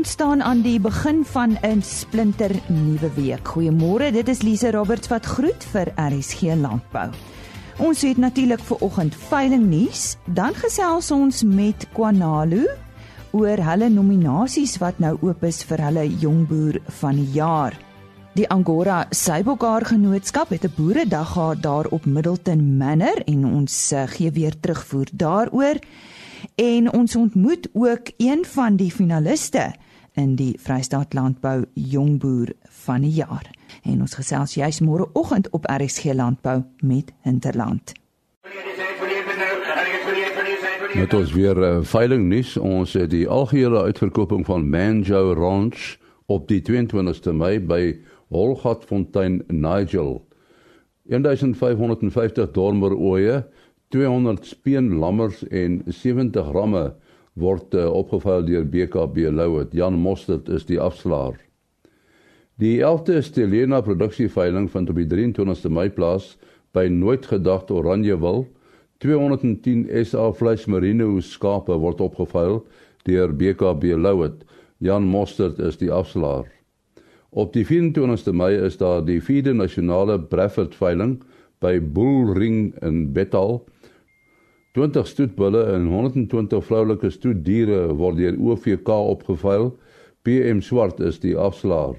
ons staan aan die begin van 'n splinter nuwe week. Goeiemôre, dit is Lise Roberts wat groet vir RSG Landbou. Ons het natuurlik vir oggend veiling nuus, dan gesels ons met Kwanalu oor hulle nominasies wat nou oop is vir hulle jongboer van die jaar. Die Angora Sybokar Genootskap het 'n boeredag gehad daar op Middleton Manor en ons uh, gee weer terugvoer daaroor en ons ontmoet ook een van die finaliste in die Vrystaat Landbou Jongboer van die jaar. En ons gesels juis môreoggend op RSG Landbou met Hinterland. Met ons weer uh, veiling nuus. Ons het die algehele uitverkoping van Manjo Ranch op die 22ste Mei by Holgatfontein Nigel. 1550 dormer ooe 200 speenlammers en 70 ramme word uh, opgevuil deur BKB Louet. Jan Mostert is die afslaer. Die 11de Stelena produksieveiling vind op die 23ste Mei plaas by Nooit Gedagte Oranjewil. 210 SA vleis merino skape word opgevuil deur BKB Louet. Jan Mostert is die afslaer. Op die 24ste Mei is daar die 4de nasionale Bradford veiling by Bullring in Bethal. 20 stoetbulle en 120 vroulike stoetdiere word deur OVK opgevuil. PM Swart is die afslaer.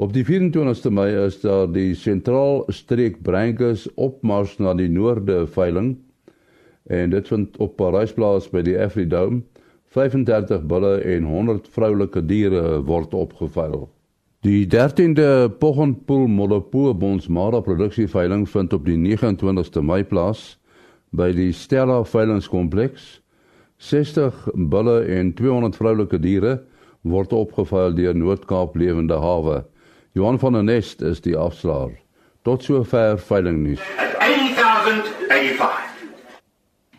Op die 24ste Mei is daar die sentraal streek Brankers opmars na die noorde veiling en dit vind op Parysplaas by die Afridome 35 bulle en 100 vroulike diere word opgevuil. Die 13de Poggenpoel Molepoe Bonsmara produksieveiling vind op die 29ste Mei plaas by die Stella veilingskompleks 60 bulle en 200 vroulike diere word opgevuil deur Noord-Kaap Lewende Hawe. Johan van der Nest is die afslaer. Tot sover veiling nuus. 8085.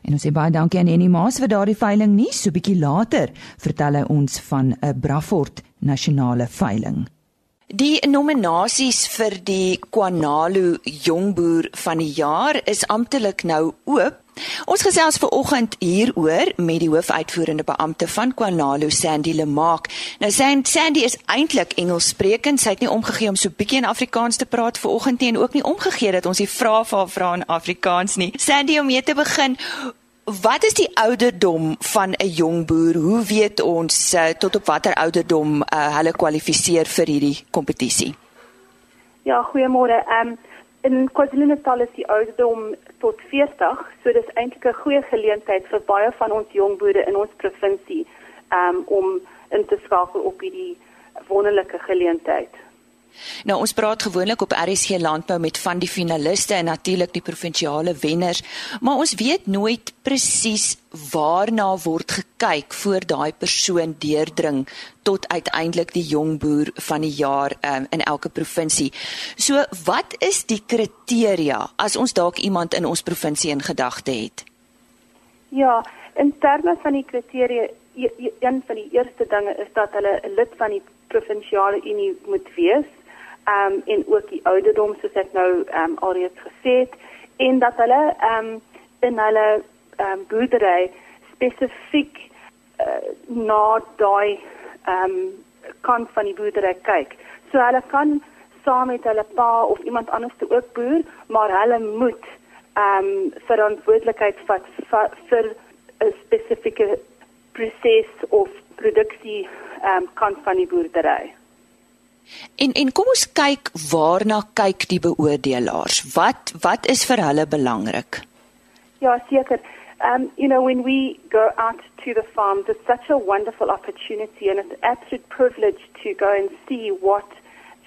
En ons sê baie dankie aan Annie Maas vir daardie veiling nuus. So 'n bietjie later vertel hy ons van 'n Brafort nasionale veiling. Die nominasies vir die Kwanalu Jongboer van die jaar is amptelik nou oop. Ons gesels ver oggend hieroor met die hoofuitvoerende beampte van Kwanalu, Sandy Lemaak. Nou Sandy is eintlik Engelssprekend. Sy het nie omgegee om so bietjie in Afrikaans te praat ver oggend nie en ook nie omgegee dat ons die vrae vir haar vra in Afrikaans nie. Sandy, om mee te begin, Wat is die ouderdom van 'n jong boer? Hoe weet ons uh, tot op watter ouderdom uh, hulle kwalifiseer vir hierdie kompetisie? Ja, goeiemôre. Ehm um, in KwaZulu-Natal is die ouderdom tot 40, so dis eintlik 'n goeie geleentheid vir baie van ons jong boere in ons provinsie um, om in te skakel op hierdie wonderlike geleentheid. Nou ons praat gewoonlik op RSG Landbou met van die finaliste en natuurlik die provinsiale wenners, maar ons weet nooit presies waarna word gekyk voor daai persoon deurdring tot uiteindelik die jong boer van die jaar um, in elke provinsie. So wat is die kriteria as ons dalk iemand in ons provinsie in gedagte het? Ja, in terme van die kriteria een van die eerste dinge is dat hulle 'n lid van die provinsiale unie moet wees um, en ook die ouderdom soos ek nou um, alreeds gesê het en dat hulle um, in hulle um, boerdery spesifiek uh, na daai um, kant van die boerdery kyk. So hulle kan saam met hulle pa of iemand anders te ook boer, maar hulle moet ehm um, verantwoordelikheid vat vir 'n spesifieke proses of produksie ehm um, kant van die boerdery. En en kom ons kyk waarna kyk die beoordelaars. Wat wat is vir hulle belangrik? Ja, seker. Um you know when we go out to the farms it's such a wonderful opportunity and it's an absolute privilege to go and see what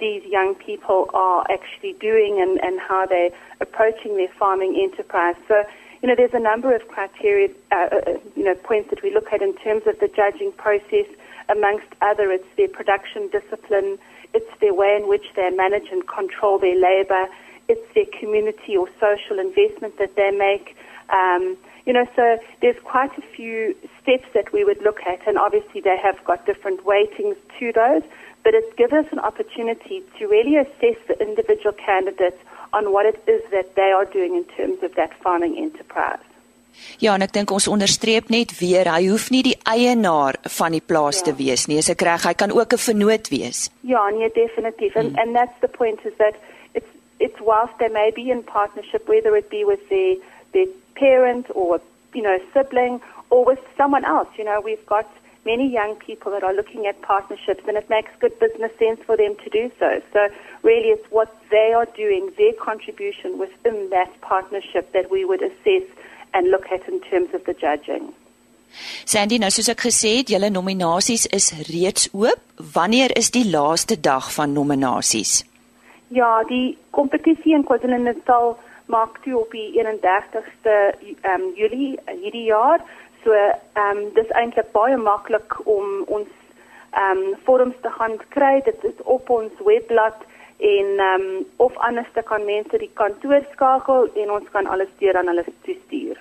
these young people are actually doing and and how they are approaching their farming enterprise. So you know there's a number of criteria uh, uh, you know points that we look at in terms of the judging process amongst other it's their production discipline It's their way in which they manage and control their labor. It's their community or social investment that they make. Um, you know, so there's quite a few steps that we would look at, and obviously they have got different weightings to those, but it gives us an opportunity to really assess the individual candidates on what it is that they are doing in terms of that farming enterprise. Ja, en ek dink ons onderstreep net weer, hy hoef nie die eienaar van die plaas ja. te wees nie. As ek reg, hy kan ook 'n vennoot wees. Ja, nee, definitief. And, mm. and that's the point is that it's it's whilst they may be in partnership whether it be with their their parent or you know, sibling or with someone else. You know, we've got many young people that are looking at partnerships and it makes good business sense for them to do so. So really it's what they are doing, their contribution within that partnership that we would assess and look at in terms of the judging. Sandy, nou soos ek gesê het, julle nominasies is reeds oop. Wanneer is die laaste dag van nominasies? Ja, die kompetisie in KwaZulu-Natal maak toe op die 31ste um, Julie hierdie jaar. So ehm um, dis eintlik baie maklik om ons ehm um, forums te gaan kry. Dit is op ons webblad en ehm um, of anders te kan mense die kantoor skakel en ons kan alles deur aan hulle stuur.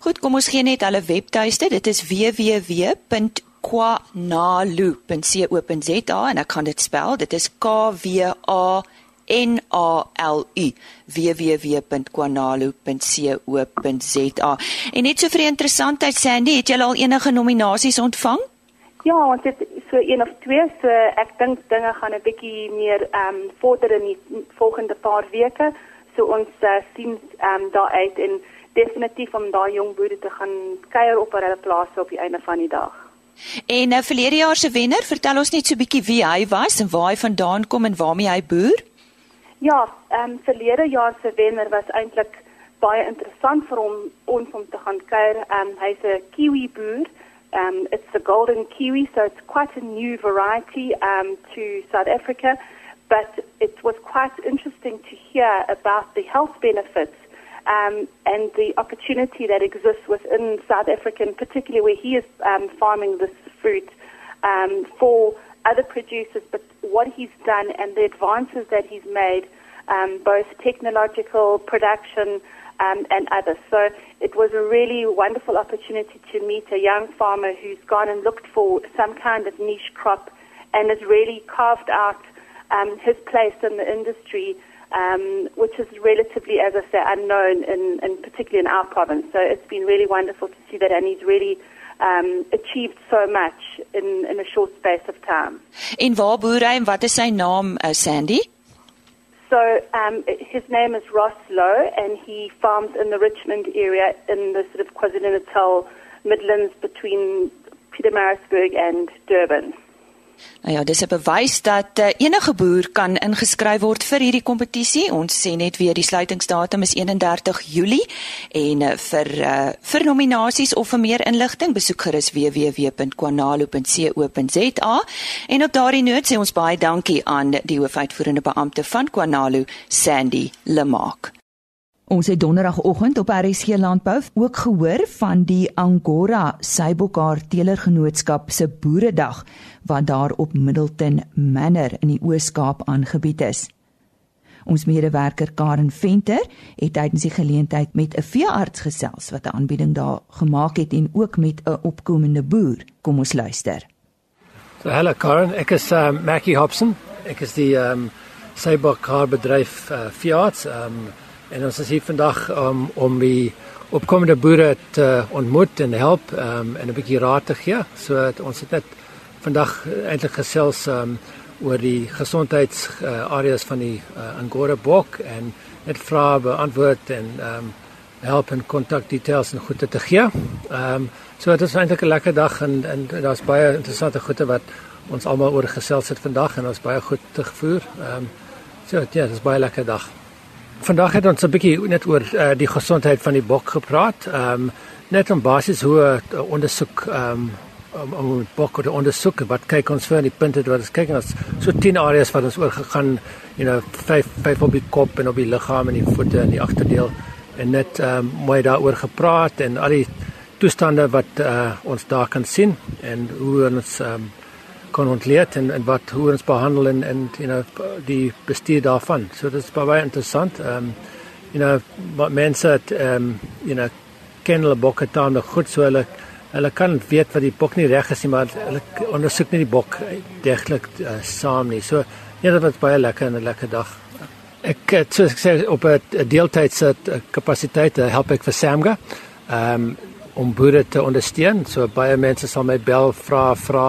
Goed, kom ons gee net hulle webtuiste. Dit is www.kwanalu.co.za en ek kan dit spel. Dit is K W A N A L U www.kwanalu.co.za. En net so vir interessantheid Sandy, het jy al enige nominasies ontvang? Ja, ons het so een of twee, so ek dink dinge gaan 'n bietjie meer ehm um, vorder in die volgende paar weke. So ons uh, sien ehm um, daar uit en definitief om daai jong boere te gaan kuier op hulle plase op die einde van die dag. En nou verlede jaar se wenner, vertel ons net so 'n bietjie wie hy was en waar hy vandaan kom en waarmee hy boer. Ja, ehm um, verlede jaar se wenner was eintlik baie interessant vir hom ons om te gaan kuier. Ehm um, hy's 'n kiwi boer. Um it's the golden kiwi so it's quite a new variety um to South Africa. But it was quite interesting to hear about the health benefits um and the opportunity that exists within South Africa and particularly where he is um farming this fruit um for other producers, but what he's done and the advances that he's made, um, both technological, production, um, and others. So it was a really wonderful opportunity to meet a young farmer who's gone and looked for some kind of niche crop and has really carved out um, his place in the industry, um, which is relatively, as I say, unknown, in, in particularly in our province. So it's been really wonderful to see that, and he's really um, achieved so much in, in a short space of time. In waar boer hy en uh, Sandy? So um, his name is Ross Lowe, and he farms in the Richmond area in the sort of KwaZulu-Natal Midlands between Pietermaritzburg and Durban. Nou ja, dis 'n bewys dat uh, enige boer kan ingeskryf word vir hierdie kompetisie. Ons sê net weer die sluitingsdatum is 31 Julie en uh, vir uh, vir nominasies of vir meer inligting besoek gerus www.kwanalo.co.za. En op daardie noot sê ons baie dankie aan die hoofuitvoerende beampte van Kwanalo, Sandy Lemak. Ons het donderdagoggend op RSG Landbou ook gehoor van die Angora Sybokar Teelergenootskap se Boeredag wat daar op Middleton Manor in die Oos-Kaap aangebied is. Ons medewerker Karen Venter het tydens die geleentheid met 'n veearts gesels wat 'n aanbieding daar gemaak het en ook met 'n opkomende boer. Kom ons luister. So hallo Karen, ek is um, Mackie Hobson. Ek is die um, Sybokar bedryf uh, veearts. Um, En ons is hier vandag um, om die opkomende boere te ontmoet en help um, en 'n bietjie raad te gee. So ons het net vandag eintlik gesels um, oor die gesondheidsareas uh, van die uh, Angora bok en net vrae beantwoord en um, help en kontak details en goede te gee. Um, so dit is eintlik 'n lekker dag en en daar's baie interessante goede wat ons almal oor gesels het vandag en ons baie goed te gevoer. Ehm um, so ja, dit is baie lekker dag. Vandag het ons 'n bietjie net oor uh, die gesondheid van die bok gepraat. Ehm um, net om basies hoe uh, ondersoek ehm um, om om bok te ondersoek wat kyk ons vir in die punte wat ons kyk en ons so 10 areas wat ons oor gegaan, you know, vyf vyf op die kop en op die liggaam en die voete en die agterdeel en net ehm um, mooi daaroor gepraat en al die toestande wat uh, ons daar kan sien en hoe ons ehm um, kon ontleed en en wat hoe ons behandel en en you know die bestuur daarvan. So dit is baie interessant. Ehm um, you know wat mense het ehm um, you know ken hulle bokke tande goed so hulle hulle kan weet wat die bok nie reg is nie maar hulle ondersoek nie die bok deeglik uh, saam nie. So ja, dit was baie lekker en 'n lekker dag. Ek het soos ek sê op 'n deeltydse kapasiteit help ek vir Samga. um om boere te ondersteun. So baie mense sal my bel vra vra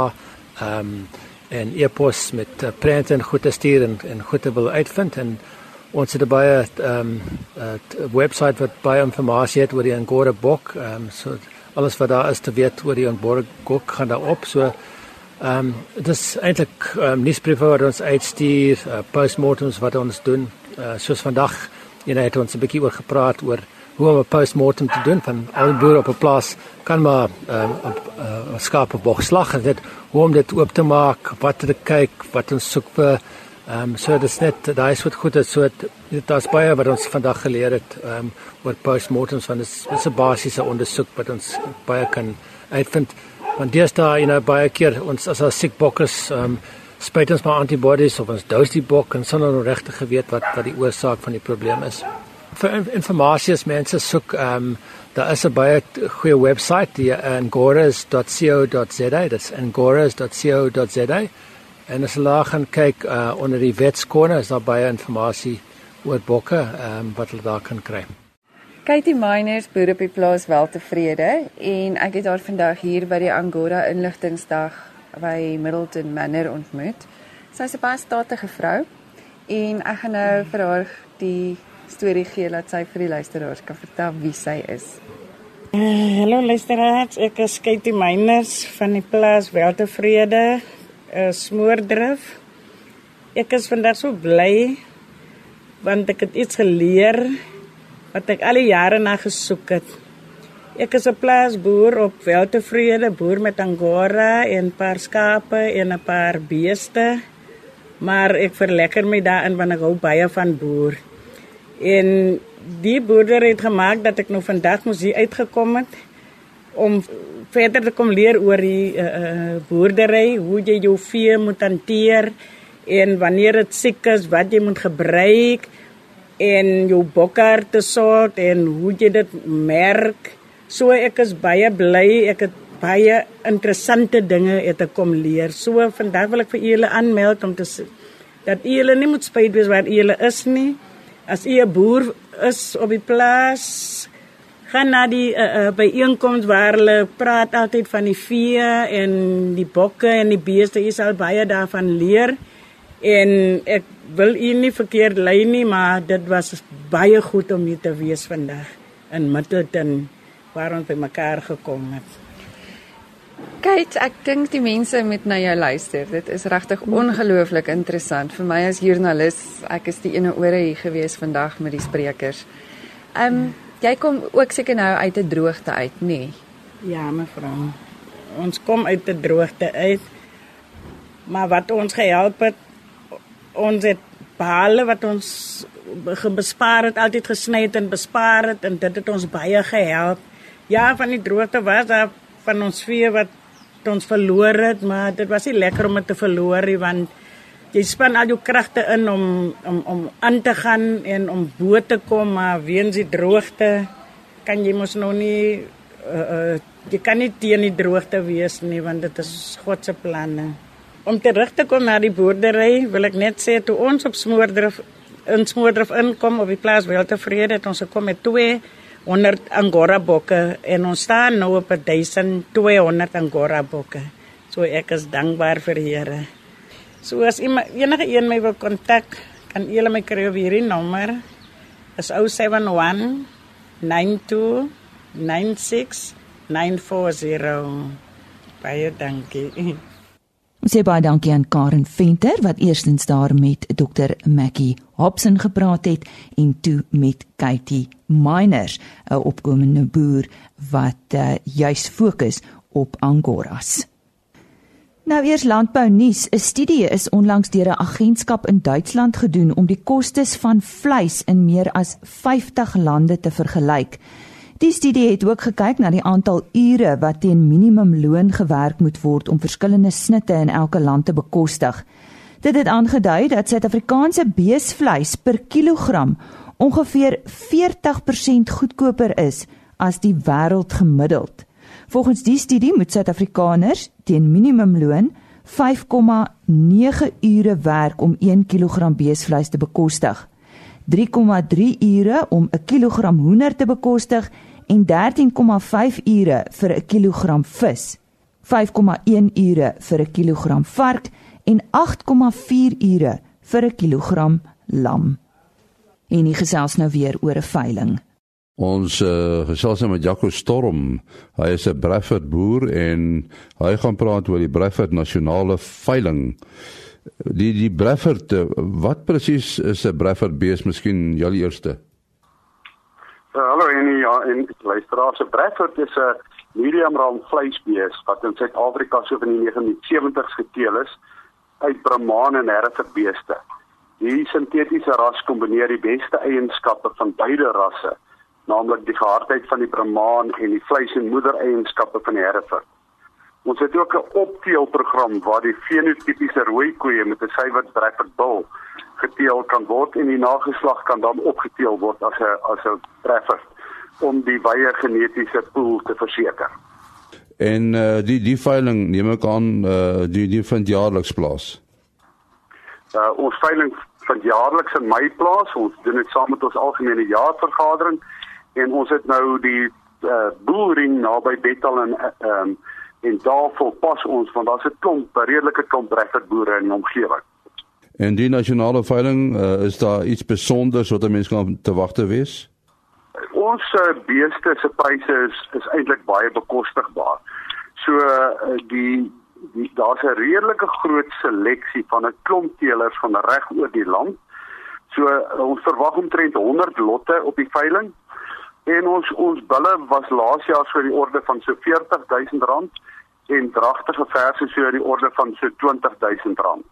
um en e-pos met uh, prente en goeie stuur en en goeie wil uitvind en ons het baie um 'n webwerf wat baie inligting het oor die Angora bok. Um so alles wat daar is te weet oor die Angora bok gaan daar op. So Ehm um, dit is eintlik ehm um, nuusbriewe wat ons uitstuur, uh, postmortems wat ons doen. Uh, soos vandag, jy het ons 'n bietjie oor gepraat oor hoe om 'n postmortem te doen van al die boere op 'n plaas kan maar ehm uh, op 'n uh, skaap of bokslag en dit hoe om dit oop te maak, wat te kyk, wat ons soek vir ehm um, so dit's net daai is wat goed is so dit daar's baie wat ons vandag geleer het ehm um, oor postmortems van 'n basiese ondersoek wat ons baie kan uitvind. Want deesdae jy nou baie keer ons as ons siek bok is um, spuit ons maar antibodies of ons dose die bok en sonder om regtig geweet wat wat die oorsaak van die probleem is vir inligting as mense soek um, daar is 'n baie goeie webwerf die angoras.co.za dit's angoras.co.za en as hulle gaan kyk uh, onder die wetskorner is daar baie inligting oor bokke um, wat hulle daar kan kry. Katie Miners boer op die plaas Weltevrede en ek het haar vandag hier by die Angora inligtingsdag by Middleton Manor ontmoet. Sy is 'n baie statige vrou en ek gaan nou vir haar die storie gee dat sy vir die luisteraars kan vertel wie sy is. Uh, hallo luisteraars, ek is Katie Miners van die plaas Weltevrede, 'n smoordrif. Ek is vandag so bly want ek het iets geleer wat ek al die jare na gesoek het. Ek is 'n plaasboer op Weltevrede, boer met angora en paar skape en 'n paar beeste. Maar ek verlekker my daarin want ek hou baie van boer. En die boerdery het gemaak dat ek nou vandag moes hier uitgekom het om verder te kom leer oor die uh, boerdery, hoe jy jou vee moet hanteer en wanneer dit siek is, wat jy moet gebruik en jou bokker te soort en hoe jy dit merk. So ek is baie bly ek het baie interessante dinge het ek kom leer. So vandag wil ek vir julle aanmeld om te sê dat julle nie moet spyt wees waar julle is nie. As u 'n boer is op die plaas, gaan na die uh, uh, byeenkomste waar hulle praat altyd van die vee en die bokke en die beeste. Jy sal baie daarvan leer. En ek wil u nie verkeerd lei nie, maar dit was baie goed om hier te wees vandag in Middelton waar ons by mekaar gekom het. Kyk, ek dink die mense moet na jou luister. Dit is regtig ongelooflik interessant vir my as joernalis. Ek is die ene ore hier gewees vandag met die sprekers. Ehm um, jy kom ook seker nou uit 'n droogte uit, nê? Nee? Ja, mevrou. Ons kom uit 'n droogte uit. Maar wat ons gehelp het ons het bale wat ons bespaar het altyd gesny het en bespaar het en dit het ons baie gehelp. Ja, van die droogte was daar van ons vee wat ons verloor het, maar dit was nie lekker om dit te verloor nie want jy span al jou kragte in om om om aan te gaan en om bo te kom, maar weens die droogte kan jy mos nou nie uh, uh, jy kan nie teen die droogte wees nie want dit is God se planne. Om terug te kom na die boerdery, wil ek net sê toe ons op Smoordrif in Smoordrif inkom op die plaas Weltevrede het ons gekom met 200 Angora bokke en ons staan nou op 1200 Angora bokke. So ek is dankbaar vir die Here. So as enige een my wil kontak, kan julle my kry op hierdie nommer. Is 071 92 96 940. Baie dankie. Ons sê baie dankie aan Karen Venter wat eerstens daar met Dr Mackie Hobson gepraat het en toe met Katie Miners, 'n opkomende boer wat uh, juis fokus op angoras. Nou eers landbou nuus. 'n Studie is onlangs deur 'n agentskap in Duitsland gedoen om die kostes van vleis in meer as 50 lande te vergelyk. Die studie het ook gekyk na die aantal ure wat teen minimumloon gewerk moet word om verskillende snitte in elke land te bekostig. Dit het aangedui dat Suid-Afrikaanse beesvleis per kilogram ongeveer 40% goedkoper is as die wêreldgemiddeld. Volgens die studie moet Suid-Afrikaners teen minimumloon 5,9 ure werk om 1 kg beesvleis te bekostig. 3,3 ure om 'n kilogram hoender te bekostig en 13,5 ure vir 'n kilogram vis, 5,1 ure vir 'n kilogram vark en 8,4 ure vir 'n kilogram lam. En hy gesels nou weer oor 'n veiling. Ons uh, gesels nou met Jaco Storm. Hy is 'n Bradford boer en hy gaan praat oor die Bradford nasionale veiling. Die die Bradford wat presies is 'n Bradford bees miskien jou eerste? Uh, hallo en ja en luisteraars, 'n Bradford is 'n medium ram vleisbees wat in Suid-Afrika so van die 1970s geteel is uit Brahman en Hereford beeste. Die sintetiese ras kombineer die beste eienskappe van beide rasse naamlik die gehardheid van die Brahman en die vleis en moedereienskappe van die Hereford. Ons het ook 'n opteelprogram waar die fenotipiese rooi koeie met 'n suiwer Bradford bull geteel kan word en die nageslag kan dan opgeteel word as 'n as 'n Bradford om die wye genetiese pool te verseker. En uh, die die veiling neem ek aan uh, die die vind jaarliks plaas. Uh, ons veiling vind jaarliks in Mei plaas. Ons doen dit saam met ons algemene jaarvergadering en ons het nou die uh, boering naby Bethal en ehm um, en daarvoor pas ons want daar's 'n klomp redelike klomp regte boere in die omgewing. En die nasionale veiling uh, is daar iets spesiaals wat mense kan te wagte wees? Ons uh, beeste se pryse is is eintlik baie bekostigbaar. So uh, die die daar's 'n redelike groot seleksie van 'n klomp teelers van reg oor die land. So uh, ons verwag omtrent 100 lotte op die veiling. En ons ons bulle was laas jaar so die orde van so R40000 en dragtige verse so die orde van so R20000.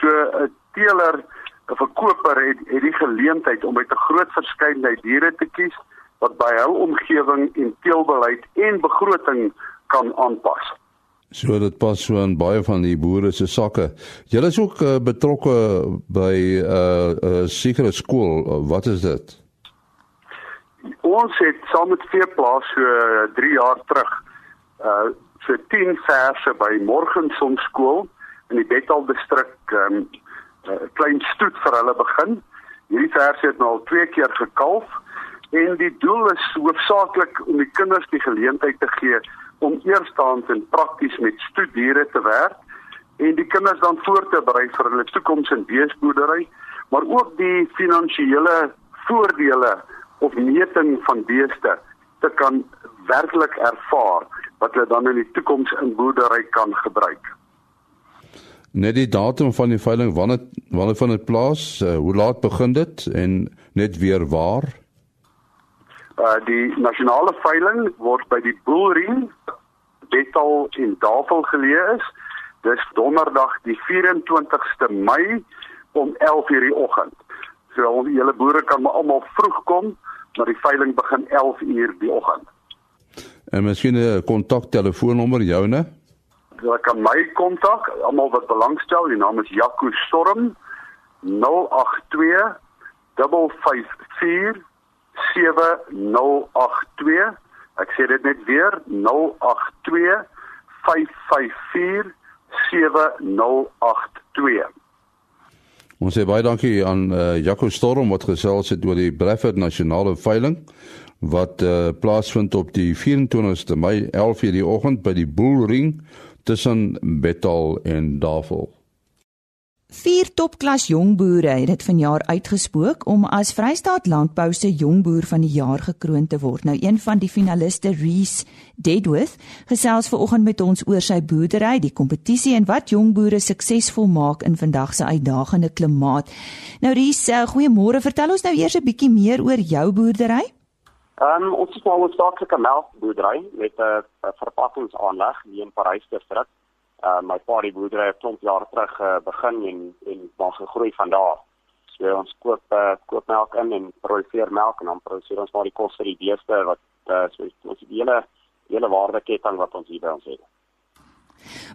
So 'n teeler, 'n verkoper het het die geleentheid om uit 'n groot verskeidenheid diere te kies wat by hul omgewing en teelbeleid en begroting kan aanpas. So dit pas so aan baie van die boere se sakke. Julle is ook uh, betrokke by 'n uh, uh, sekere skool. Uh, wat is dit? Ons het saam met Veeplaas so 3 uh, jaar terug uh so 10 verse by Morgenson skool in die Bethal distrik um uh, klein stoet vir hulle begin. Hierdie verse het nou al twee keer gekalf en die doel is hoofsaaklik om die kinders die geleentheid te gee om eerstens en prakties met stoetdiere te werk en die kinders dan voor te berei vir hulle toekoms in beesboerdery, maar ook die finansiële voordele of meting van beeste te kan werklik ervaar wat hulle dan in die toekoms in boerdery kan gebruik. Net die datum van die veiling, wanneer wanneer van dit plaas, uh, hoe laat begin dit en net weer waar? Uh die nasionale veiling word by die Boelring Bethal in Davel geleë is. Dis donderdag die 24ste Mei om 11:00 die oggend. So al die hele boere kan maar almal vroeg kom maar die veiling begin 11 uur die oggend. En miskien 'n kontaktelefoonnommer joune? Jy kan my kontak, almal wat belangstel, die naam is Jaco Storm 082 554 7082. Ek sê dit net weer 082 554 7082. Ons sê baie dankie aan uh, Jaco Storm wat gesels het oor die Bradford nasionale veiling wat uh, plaasvind op die 24ste Mei 11:00 die oggend by die Bullring tussen Bethal en Davel. Vier topklas jong boere het dit vanjaar uitgespook om as Vrystaat Landbou se jong boer van die jaar gekroon te word. Nou een van die finaliste, Reese Deadworth, gesels vanoggend met ons oor sy boerdery, die kompetisie en wat jong boere suksesvol maak in vandag se uitdagende klimaat. Nou Reese, goeiemôre. Vertel ons nou eers 'n bietjie meer oor jou boerdery. Ehm um, ons is nou 'n saaklike melkboerdery met 'n verpakkingsaanleg hier in Parys distrik uh, my pa die boerdery 'n klomp jare terug uh, begin en en maar gegroei van daar. So ons koop uh, koop melk in en produseer melk en dan produseer ons maar die kos vir die beeste wat uh, so ons die hele hele waardeketting wat ons hier by ons het.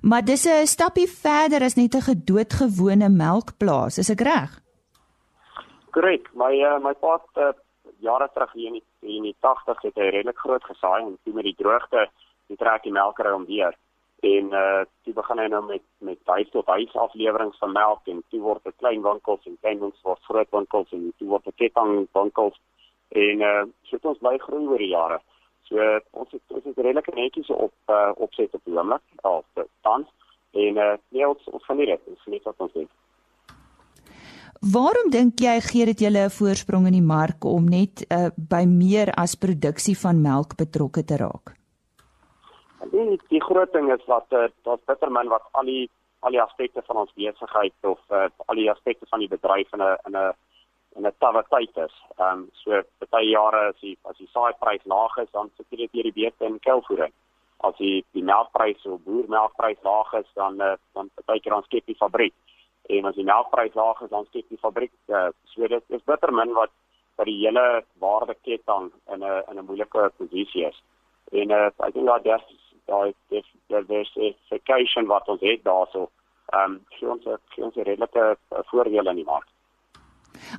Maar dis 'n stappie verder as net 'n gedoodgewone melkplaas, is ek reg? Korrek. My uh, my pa het uh, jare terug hier in die, in die 80 het hy redelik groot gesaai en toe met die droogte het trek die melkery om weer en uh toe begin hy nou met met huis tot huis afleweringe van melk en toe word dit klein winkels en klein winkels word groot winkels en toe word dit ketting winkels en uh sit ons bly groei oor die jare. So ons het ons het redelike netjies op uh, opset op die oomblik of tans en uh, nee ons ons van dit ons net wat ons doen. Waarom dink jy gee dit julle 'n voorsprong in die mark om net uh, by meer as produksie van melk betrokke te raak? Die die groot ding is dat uh, dat Bitterman wat al die al die aspekte van ons besigheid of uh, al die aspekte van die bedryf in 'n in 'n in 'n tawe tyd is. Ehm um, so baie jare as die as die saaiprys laag is, dan sit jy hier die beeste in kelvoering. As die die melkprys of boermelkprys laag is, dan uh, dan baie keer ons skep die fabriek. En as die melkprys laag is, dan skep die fabriek. Uh, so dit is bitter min wat dat die hele waardeketting in 'n in 'n moeilike posisie is. En uh, ek dink dat daar daai dis daar's 'n vacation wat ons het daarso. Ehm um, gee ons 'n ons redelike voordeel in die mark.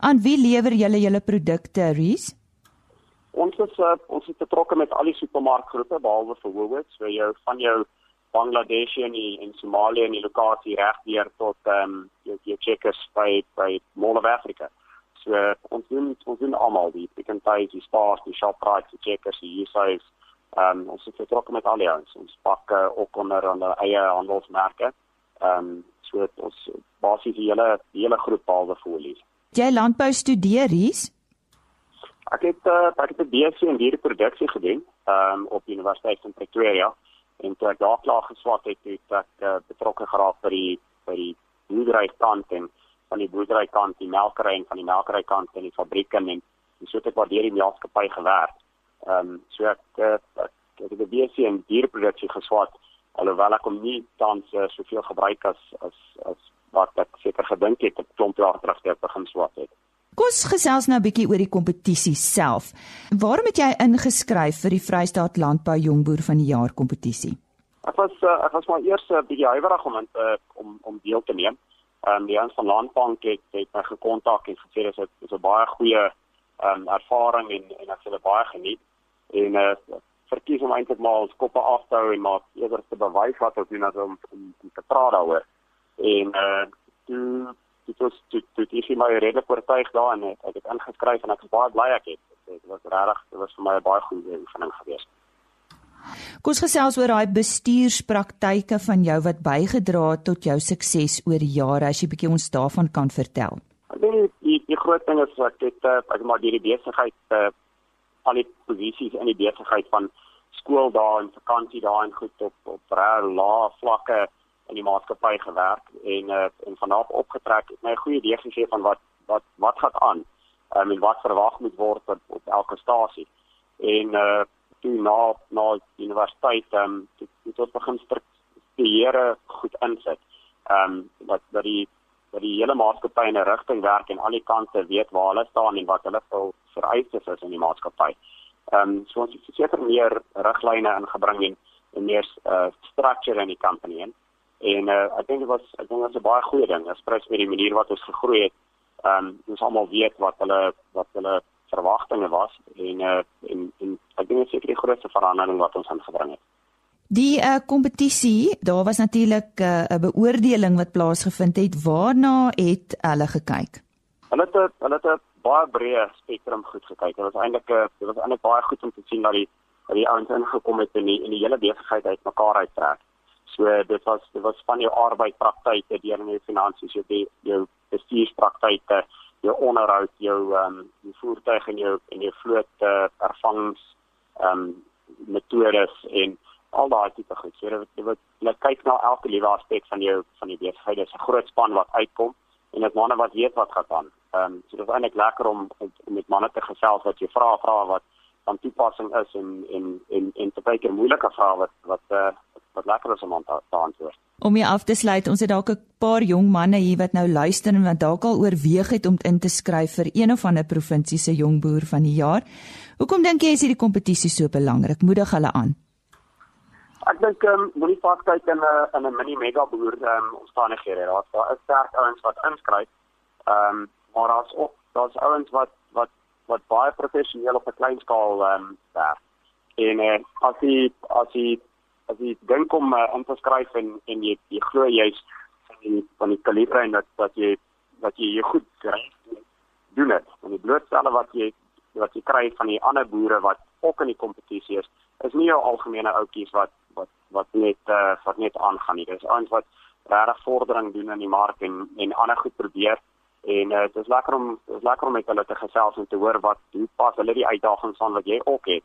Aan wie lewer julle julle produkte, Rees? Ons is uh, ons is betrokke met al die supermarkgroepe behalwe vir Woolworths, waar jou van jou Bangladesh en die in Somalië en die lokasie reg deur tot ehm um, jou jou checkers by by Mall of Africa. So uh, ons doen ons doen almal die Pick n Pay, die Spar, die Shoprite, die checkers, die USA's. Ehm um, ons is betrokke met al die ouens. Ons pak uh, ook onder aan eie handelsmerke. Ehm um, so ons basies die hele die hele groep behalwe Woolworths jy landbou studeer hier? Ek het uh, ek het 'n BSc in diereproduksie gedoen um, op Universiteit van Pretoria en toe ek daar klaar geswat het, het ek uh, betrokke geraak by die by die boerderykant en van die boerderykant die melkery en van die melkerykant in die fabrieke en, en so het ek waar deur die maatskappy gewerk. Ehm um, so ek, uh, ek, ek het 'n BSc in diereproduksie geswat alhoewel ek hom nie tans uh, soveel gebruik as as as wat ek seker gedink het op klomp jaar terug toe ek begin swat het. Kom ons gesels nou 'n bietjie oor die kompetisie self. Waarom het jy ingeskryf vir die Vrystaat Landbou Jongboer van die Jaar kompetisie? Ek was uh, ek was maar eers 'n uh, bietjie huiwerig om in, uh, om om deel te neem. Ehm um, die ons van Landbank het het my gekontak en gesê dit is 'n baie goeie ehm um, ervaring en en ek het dit baie geniet. En uh, verkies om eintlik maar ons koppe af te hou en maar eerder te bewys wat ons doen as om om, om te praat daaroor en uh toe dit was dit dit is my redelike oortuig daar en ek het ingeskryf en ek is baie bly ek het dit. Was regtig dit was vir my 'n baie goeie oefening geweest. Kom ons gesels oor daai bestuurspraktyke van jou wat bygedra het tot jou sukses oor jare as jy bietjie ons daarvan kan vertel. Ek dink die die groot ding is wat dit uh, ek maar die besigheid uh, al die posisies in die besigheid van skool daar en vakansie daar en goed op op reg lae vlakke in die maatskappy gewerk en uh, en vanaf opgetrek het my 'n goeie idee gegee van wat wat wat gaan aan um, en wat verwag moet word op, op elke stasie. En uh toe na na universiteit ehm um, het ons begin strukture goed insit. Ehm um, wat dat die dat die hele maatskappy in 'n rigting werk en al die kante weet waar hulle staan en wat hulle wil vereistes is in die maatskappy. Ehm um, so ons het seker meer riglyne ingebring en, en meer uh structure in die company en En uh, ek dink dit was ek dink dit was 'n baie goeie ding. Dit spruit met die manier wat ons gegroei het. Ehm um, ons almal weet wat hulle wat hulle verwagtinge was en uh, en, en ek dink dit is seker die grootste verandering wat ons aangebring het. Die uh, kompetisie, daar was natuurlik 'n uh, beoordeling wat plaasgevind het. Waarna het hulle gekyk? Hulle het hulle het 'n baie breë spektrum goed gekyk. Dit was eintlik 'n dit was eintlik baie goed om te sien dat die dat die ouens ingekom het en die en die hele besigheid uitmekaar uittrek. So dit was dit was van jou arbeidspraktyke deur in jou finansies, jou jou bestuurspraktyke, jou onderhoud, jou ehm um, jou voertuig en jou en jou vloot uh, vervangings ehm um, metodes en al daai tipe goed. So dit wat jy kyk na elke liewe aspek van jou van die besigheid. Dit is 'n groot span wat uitkom en dit manne wat weet wat gaan aan. Ehm um, so dit is eintlik lekker om, om met manne te gesels wat jy vra vra wat van toepassing is en en en en te baie moeilike vrae wat wat uh, wat lekker is om aan te, te antwoord. Om jy af te sluit, ons het dalk 'n paar jong manne hier wat nou luister en wat dalk al oorweeg het om in te skryf vir een of ander provinsie se jong boer van die jaar. Hoekom dink jy is hierdie kompetisie so belangrik? Moedig hulle aan. Ek dink ehm um, moenie vas kyk in 'n in 'n mini mega boer ehm um, omstandighede. Daar's daar is sterk ouens wat inskryf. Ehm um, maar daar's ook daar's ouens wat wat wat baie professioneel op 'n klein skaal ehm um, werk. En eh uh, as jy as jy as jy dink om uh, in te skryf en en jy jy glo jy's van die van die kaliber en dat dat jy dat jy jy goed kry doen dit en die blootstelle wat jy wat jy kry van die ander boere wat ook in die kompetisie is, is nie jou algemene outjies wat wat wat net uh, wat net aangaan nie. Dis ouens wat regtig vordering doen in die mark en en ander goed probeer en uh, dit is lekker om dit is lekker om met hulle te gesels en te hoor wat hoe pas hulle die uitdagings aan wat jy ook het.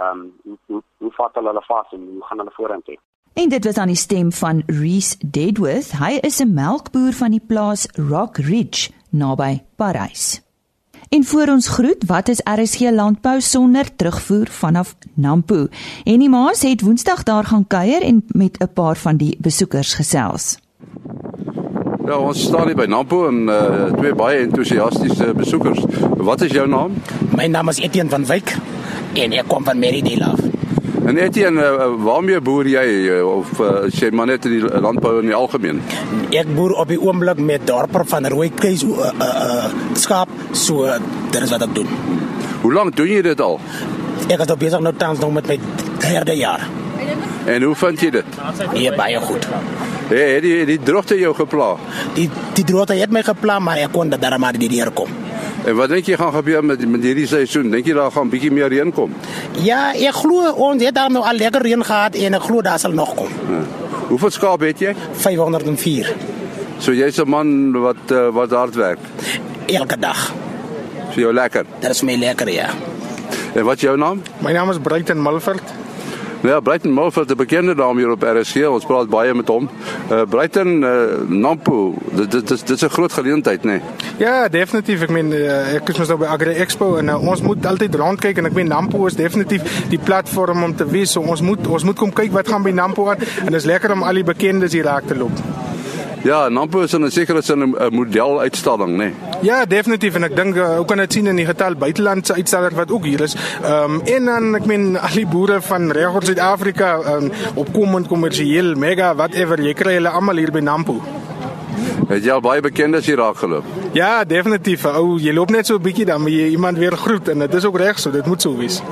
Ehm um, hoe, hoe hoe vat hulle hulle vas en hoe gaan hulle vorentoe? En dit was aan die stem van Reese Deadworth. Hy is 'n melkboer van die plaas Rock Ridge naby Parys. En voor ons groet, wat is RSG Landbou sonder terugvoer vanaf Nampo? En die Maas het Woensdag daar gaan kuier en met 'n paar van die besoekers gesels. Ja, ons staan hier by Nampo en uh, twee baie entoesiastiese besoekers. Wat is jou naam? My naam is Etienne van Wyk en ek kom van af. En Etienne, uh, waarmee boer jy uh, of uh, sê maar net in die landbou in die algemeen? Ek boer op die oomblik met dorper van Rooikeis uh, uh, uh, skaap, so dit is wat ek doen. Hoe lank doen jy dit al? Ek is nou besig nou tans nog met my derde jaar. En hoe vind jy dit? Nee, baie goed. Hey, het die die droogte jou gepla? Die die droogte het my gepla, maar ek kon dit darmaar die hier kom. En wat dink jy gaan gebeur met met hierdie seisoen? Dink jy daar gaan bietjie meer reën kom? Ja, ek glo ons het daar nou al lekker reën gehad en ek glo daar sal nog kom. Ja. Hoeveel skaap het jy? 504. So jy's 'n man wat uh, wat hard werk. Elke dag. Vir jou lekker. Dit is my lekker ja. En wat is jou naam? My naam is Bruiten Mulford. Ja, Bruiten Mulford, 'n bekende naam hier op RSG. Ons praat baie met hom. Uh Bruiten uh, Nampo, dit dit dit is 'n groot geleentheid, né? Nee? Ja, definitief. Ek meen uh, ek is mos nou by Agri Expo en uh, ons moet altyd rondkyk en ek meen Nampo is definitief die platform om te wees. So ons moet ons moet kom kyk wat gaan by Nampo aan en dit is lekker om al die bekendes hier raak te loop. Ja, Nampo is 'n sekere sin 'n model uitstalling, né? Nee. Ja, definitief en ek dink uh, ook kan dit sien in die getal buitelandse uitstallers wat ook hier is. Ehm um, en dan ek meen al die boere van regoor Suid-Afrika um, opkomend kommersieel, mega whatever, jy kry hulle almal hier by Nampo. Het jy al baie bekendes hier raak geloop? Ja, definitief. Ou, jy loop net so 'n bietjie dan moet jy iemand weer groet en dit is ook reg so, dit moet so wees.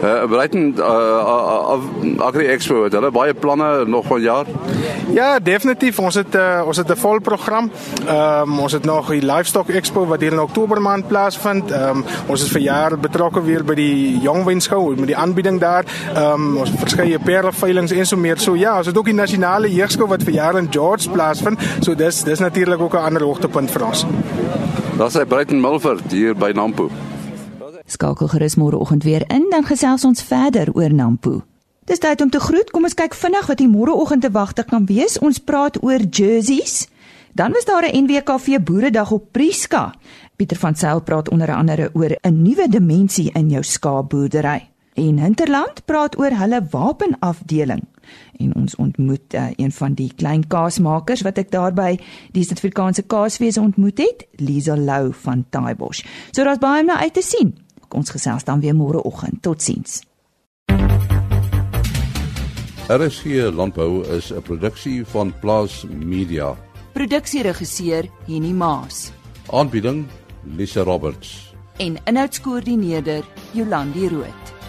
Uh Brighton uh, Agri Expo, het hulle baie planne nog van jaar? Ja, definitief. Ons het uh, ons het 'n vol program. Ehm um, ons het nog die Livestock Expo wat hier in Oktober maand plaasvind. Ehm um, ons is vir jaar betrokke weer by die Jongwynskou met die aanbieding daar. Ehm um, ons verskeie perleveilings en so meer. So ja, ons het ook die nasionale jeugskou wat vir jaar in George plaasvind. So dis dis natuurlik ook 'n ander hoogtepunt vir ons. Daar's hy Brighton Milford hier by Nampo. Skakel gerus môreoggend weer in dan gesels ons verder oor Nampo. Dis tyd om te groet. Kom ons kyk vinnig wat die môreoggend te wagte kan wees. Ons praat oor jerseys. Dan was daar 'n NWKV Boeredag op Prieska. Pieter van Sail praat onder andere oor 'n nuwe dimensie in jou skaapboerdery. En Hinterland praat oor hulle wapenafdeling. En ons ontmoet uh, een van die klein kaasmakers wat ek daarby die Suid-Afrikaanse Kaasfees ontmoet het, Lisa Lou van Taaibosch. So daar's baie om na uit te sien. Ons gesels dan weer môreoggend. Totsiens. RSG Landbou is 'n produksie van Plaas Media. Produksieregisseur Henny Maas. Aanbieding Lisa Roberts. En inhoudskoördineerder Jolandi Root.